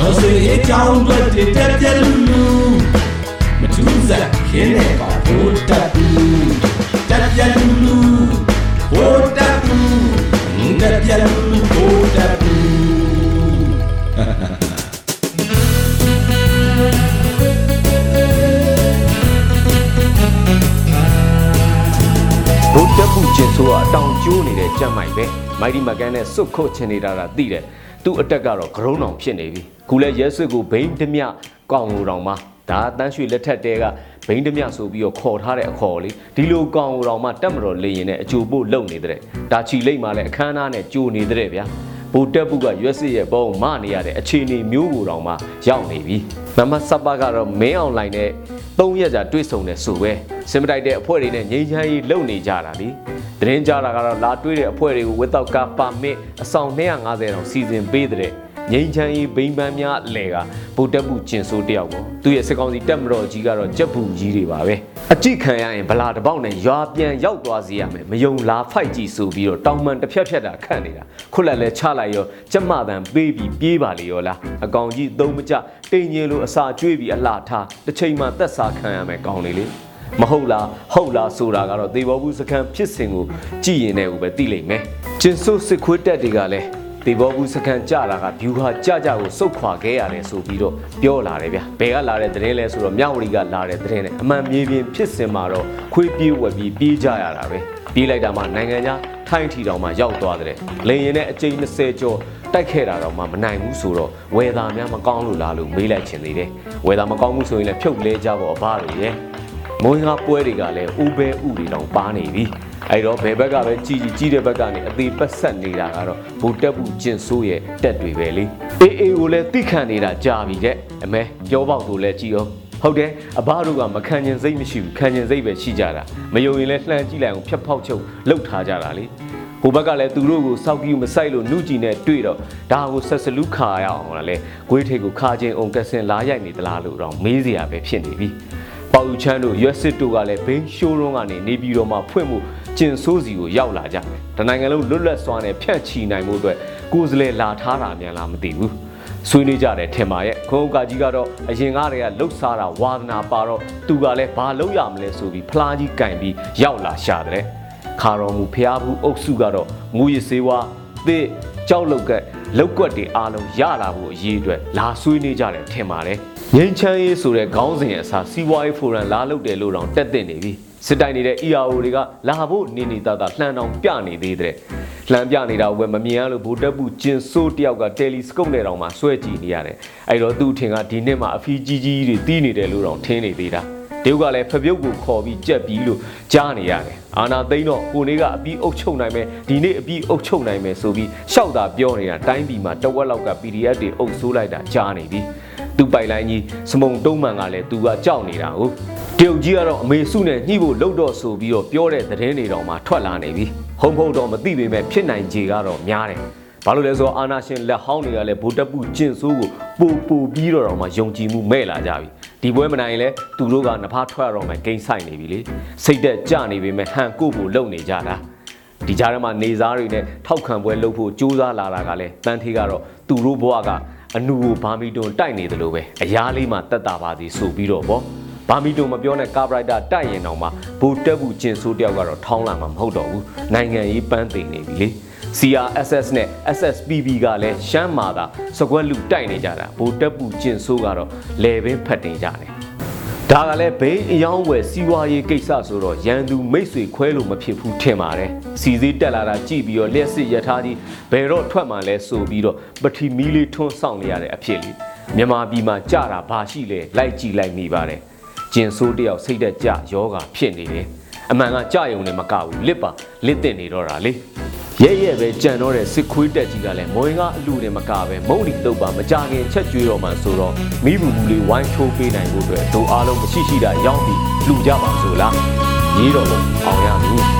တော်ဆွေအကြောင်းတွေတက်ပြက်လူလူမထူးစားခင်းနေပါဘိုးတက်ဘူးတက်ပြက်လူလူဘိုးတက်ဘူးတက်ပြက်လူလူဘိုးတက်ဘူးဘုတ်တက်မှုကျင်ဆိုးကအတောင်ကျိုးနေတဲ့ကြက်မိုင်ပဲမိုက်ဒီမကန်နဲ့စွတ်ခုတ်ချင်နေတာတာသိတယ် သူ့အတက်ကတော့ဂရုံးအောင်ဖြစ်နေပြီခုလဲရဲဆွတ်ကိုဘိန်းဓမြကောင်းလို့တောင်မှဒါတန်းရွှေလက်ထက်တဲကဘိန်းဓမြဆိုပြီးတော့ခေါ်ထားတဲ့အခေါ်လေးဒီလိုကောင်းလို့တောင်မှတက်မတော်လေရင်နဲ့အကျိုးပို့လုံနေတဲ့ဒါချီလိမ့်မှလည်းအခမ်းအနားနဲ့ကြိုနေတဲ့ဗျာ ဘိုတက်ပုကရွက်စစ်ရဲ့ပုံမနေရတဲ့အခြေအနေမျိုးကိုတောင်မှရောက်နေပြီမမဆပ်ပါကတော့မင်းအွန်လိုင်းနဲ့၃ရက်ကြာတွေ့ဆုံတယ်ဆိုပဲစင်မတိုက်တဲ့အဖွဲ့တွေနဲ့ငြိမ်းချမ်းရေးလုပ်နေကြတာလीသတင်းကြတာကတော့လာတွေ့တဲ့အဖွဲ့တွေကိုဝက်တော့ကာပါမစ်အဆောင်250တောင်စီစဉ်ပေးတဲ့ ငိမ့်ချမ်းရေးဘိန်းပန်းများအလဲကဗုဒ္ဓဘုကျင်ဆိုးတယောက်ပေါ့သူရဲ့စကောင်းစီတက်မတော်ကြီးကတော့ကြက်ဘူးကြီးတွေပါပဲအကြည့်ခံရရင်ဗလာတစ်ပေါက်နဲ့ရွာပြန်ရောက်သွားစီရမယ်မယုံလားဖိုက်ကြည့်ဆိုပြီးတော့တောင်မှန်တစ်ဖြက်ဖြက်တာခန့်နေတာခုလက်လဲချလိုက်ရောကျက်မတန်ပေးပြီးပြေးပါလေရောလားအကောင်ကြီးသုံးမကြတိမ်ငင်လိုအစာကျွေးပြီးအလှထားတစ်ချိန်မှသက်စာခံရမယ်ကောင်းလေလေမဟုတ်လားဟုတ်လားဆိုတာကတော့သေဘောဘူးစခန်းဖြစ်စဉ်ကိုကြည်ရင်လည်းပဲသိလိမ့်မယ်ကျင်ဆိုးစစ်ခွေးတက်တွေကလည်း သေဘောဘူးစခန်းကြတာကဘျူဟာကြကြကိုစုတ်ခွာခဲ့ရတယ်ဆိုပြီးတော့ပြောလာတယ်ဗျဘယ်ကလာတဲ့သတင်းလဲဆိုတော့မြဝတီကလာတဲ့သတင်းနဲ့အမှန်မြေပြင်ဖြစ်စဉ်မှာတော့ခွေးပြေးဝက်ပြီးပြေးကြရတာပဲပြေးလိုက်တာမှနိုင်ငံခြားထိုင်းထီတောင်မှရောက်သွားတဲ့လေရင်နဲ့အကြိမ်20ကျော်တိုက်ခဲ့တာတော့မှမနိုင်ဘူးဆိုတော့ဝယ်သားများမကောင်းလို့လားလို့မေးလိုက်ချင်သေးတယ်ဝယ်သားမကောင်းဘူးဆိုရင်လည်းဖြုတ်လဲကြဖို့အဘတွေရဲ့ မွေးကားပွဲတွေကလည်းဥပဲဥတွေတောင်ပါနေပြီအဲ့တော့ဘယ်ဘက်ကပဲကြီးကြီးကြီးတဲ့ဘက်ကနေအသေးပတ်ဆက်နေတာကတော့ဘူတက်ဘူးကျင်ဆိုးရဲ့တက်တွေပဲလေအေးအေးကိုလည်းတိခတ်နေတာကြာပြီတဲ့အမဲပြောပေါက်ကိုလည်းကြည့်အောင်ဟုတ်တယ်အဘတို့ကမခံကျင်စိတ်မရှိဘူးခံကျင်စိတ်ပဲရှိကြတာမယုံရင်လည်းလှမ်းကြည့်လိုက်အောင်ဖြတ်ဖောက်ချုပ်လှုပ်ထားကြတာလေဟိုဘက်ကလည်းသူတို့ကိုစောက်ကြီးမဆိုင်လို့နှုတ်ကြည့်နဲ့တွေ့တော့ဒါကိုဆက်စလူခါရအောင်လားလေဂွေးထိတ်ကိုခါချင်းအောင်ကက်စင်လာရိုက်နေသလားလို့တော့မေးစရာပဲဖြစ်နေပြီ ပေါယူချမ်းတို့ရွက်စစ်တို့ကလည်းဘိန်းရှိုးရုံးကနေနေပြည်တော်မှာဖွင့်မှုကျင်ဆိုးစီကိုရောက်လာကြတယ်။တနိုင်ငံလုံးလွတ်လပ်စွာနဲ့ဖြန့်ချီနိုင်မှုအတွက်ကိုယ်စလဲလာထားတာမြန်လားမသိဘူး။ဆွေးနွေးကြတယ်ထင်ပါရဲ့ခွန်ဥက္ကကြီးကတော့အရင်ကားတွေကလှုပ်ရှားတာဝါသနာပါတော့သူကလည်းဘာလုပ်ရမလဲဆိုပြီးဖလားကြီးကင်ပြီးရောက်လာရှာတယ်။ခါတော်မူဖျားဘူးအုပ်စုကတော့ငူရစေးဝါသစ်ကြောက်လုတ်ကက် လောက်ကွက်တွေအားလုံးရလာဖို့အရေးအတွက်လာဆွေးနွေးကြတယ်ထင်ပါတယ်ငိမ့်ချမ်းရေးဆိုတဲ့ခေါင်းစဉ်အစားစီးပွားရေးဖိုရမ်လာလုပ်တယ်လို့တောင်တက်တင်နေပြီစစ်တိုင်နေတဲ့ ERO တွေကလာဖို့နေနေသားသားလှမ်းတောင်ပြနေသေးတဲ့လှမ်းပြနေတာဝယ်မမြင်ရလို့ဗိုလ်တပ်ဘူးကျင်ဆိုးတယောက်ကတယ်လီစကုပ်နဲ့တောင်မှဆွဲကြည့်နေရတယ်အဲ့တော့သူ့ထင်ကဒီနှစ်မှာအဖီးကြီးကြီးတွေတီးနေတယ်လို့တောင်ထင်နေသေးတာ တရုတ်ကလည်းဖပြုတ်ကိုခေါ်ပြီးကြက်ပြီးလို့ကြားနေရတယ်အာနာသိန်းတော့ကိုနေကအပြီးအုပ်ချုပ်နိုင်မယ်ဒီနေ့အပြီးအုပ်ချုပ်နိုင်မယ်ဆိုပြီးရှောက်တာပြောနေတာတိုင်းပြည်မှာတဝက်လောက်က PDF တွေအုပ်ဆိုးလိုက်တာကြားနေပြီသူပိုင်လိုင်းကြီးစမုံတုံးမှန်ကလည်းသူကကြောက်နေတာဟုတ်တရုတ်ကြီးကတော့အမေစုနဲ့ညှိဖို့လှုပ်တော့ဆိုပြီးတော့ပြောတဲ့သတင်းတွေတော့မှထွက်လာနေပြီဟုံဖုံတော့မသိပေမဲ့ဖြစ်နိုင်ခြေကတော့များတယ်ဘာလို့လဲဆိုတော့အာနာရှင်လက်ဟောင်းတွေကလည်းဗိုလ်တပ်ပုကျင့်ဆိုးကိုပူပူပြီးတော့တော့မှယုံကြည်မှုမဲ့လာကြပြီ ဒီပွဲမနိုင်ရင်လဲသူတို့ကနဖားထွက်ရတော့မှဂိမ်းဆိုင်နေပြီလေစိတ်သက်ကြနေပေမဲ့ဟန်ကိုဖို့လုံနေကြတာဒီကြားထဲမှာနေစားတွေနဲ့ထောက်ခံပွဲလုပ်ဖို့ကြိုးစားလာတာကလည်းတန်းထေးကတော့သူတို့ဘဝကအနူကိုဘာမီတွန်တိုက်နေတယ်လို့ပဲအရားလေးမှတက်တာပါသေးဆိုပြီးတော့ဗောဘာမီတိုမပြောနဲ့ကာဘရိုက်တာတိုက်ရင်တောင်မှဘူတက်ဘူးကျင်ဆိုးတယောက်ကတော့ထောင်းလာမှာမဟုတ်တော့ဘူးနိုင်ငံရေးပန်းသိနေပြီလေ CRSS နဲ့ SSPB ကလည်းရှမ်းမာတာစကွက်လူတိုက်နေကြတာဘူတက်ဘူးကျင်ဆိုးကတော့လေဘင်းဖတ်တင်ကြတယ်ဒါကလည်းဘိန်းအယောင်းဝယ်စီးပွားရေးကိစ္စဆိုတော့ရန်သူမိတ်ဆွေခွဲလို့မဖြစ်ဘူးထင်ပါတယ်စီစည်းတက်လာတာကြည့်ပြီးတော့လျှက်စစ်ရထားကြီးဘယ်တော့ထွက်မှလဲဆိုပြီးတော့ပထီမီလေးထွန်းဆောင်နေရတဲ့အဖြစ်လေးမြန်မာပြည်မှာကြတာဘာရှိလဲလိုက်ကြည့်လိုက်မိပါတယ်ကျင်ဆိုးတယောက်စိတ်သက်ကြယောဂဖြစ်နေတယ်အမှန်ကကြယုံနဲ့မကဘူးလစ်ပါလစ်တင်နေတော့တာလေ ရဲရဲပဲကြံတော့တဲ့စစ်ခွေးတက်ကြီးကလည်းမွေကအလူနဲ့မကပဲမုံလီတုပ်ပါမကြခင်ချက်ကျွေးတော့မှဆိုတော့မိဘူးဘူးလေးဝိုင်းထိုးပေးနိုင်ဖို့အတွက်တို့အားလုံးမရှိရှိတာရောက်ပြီးလူကြပါဆိုလားရေးတော်လို့အောင်ရမည်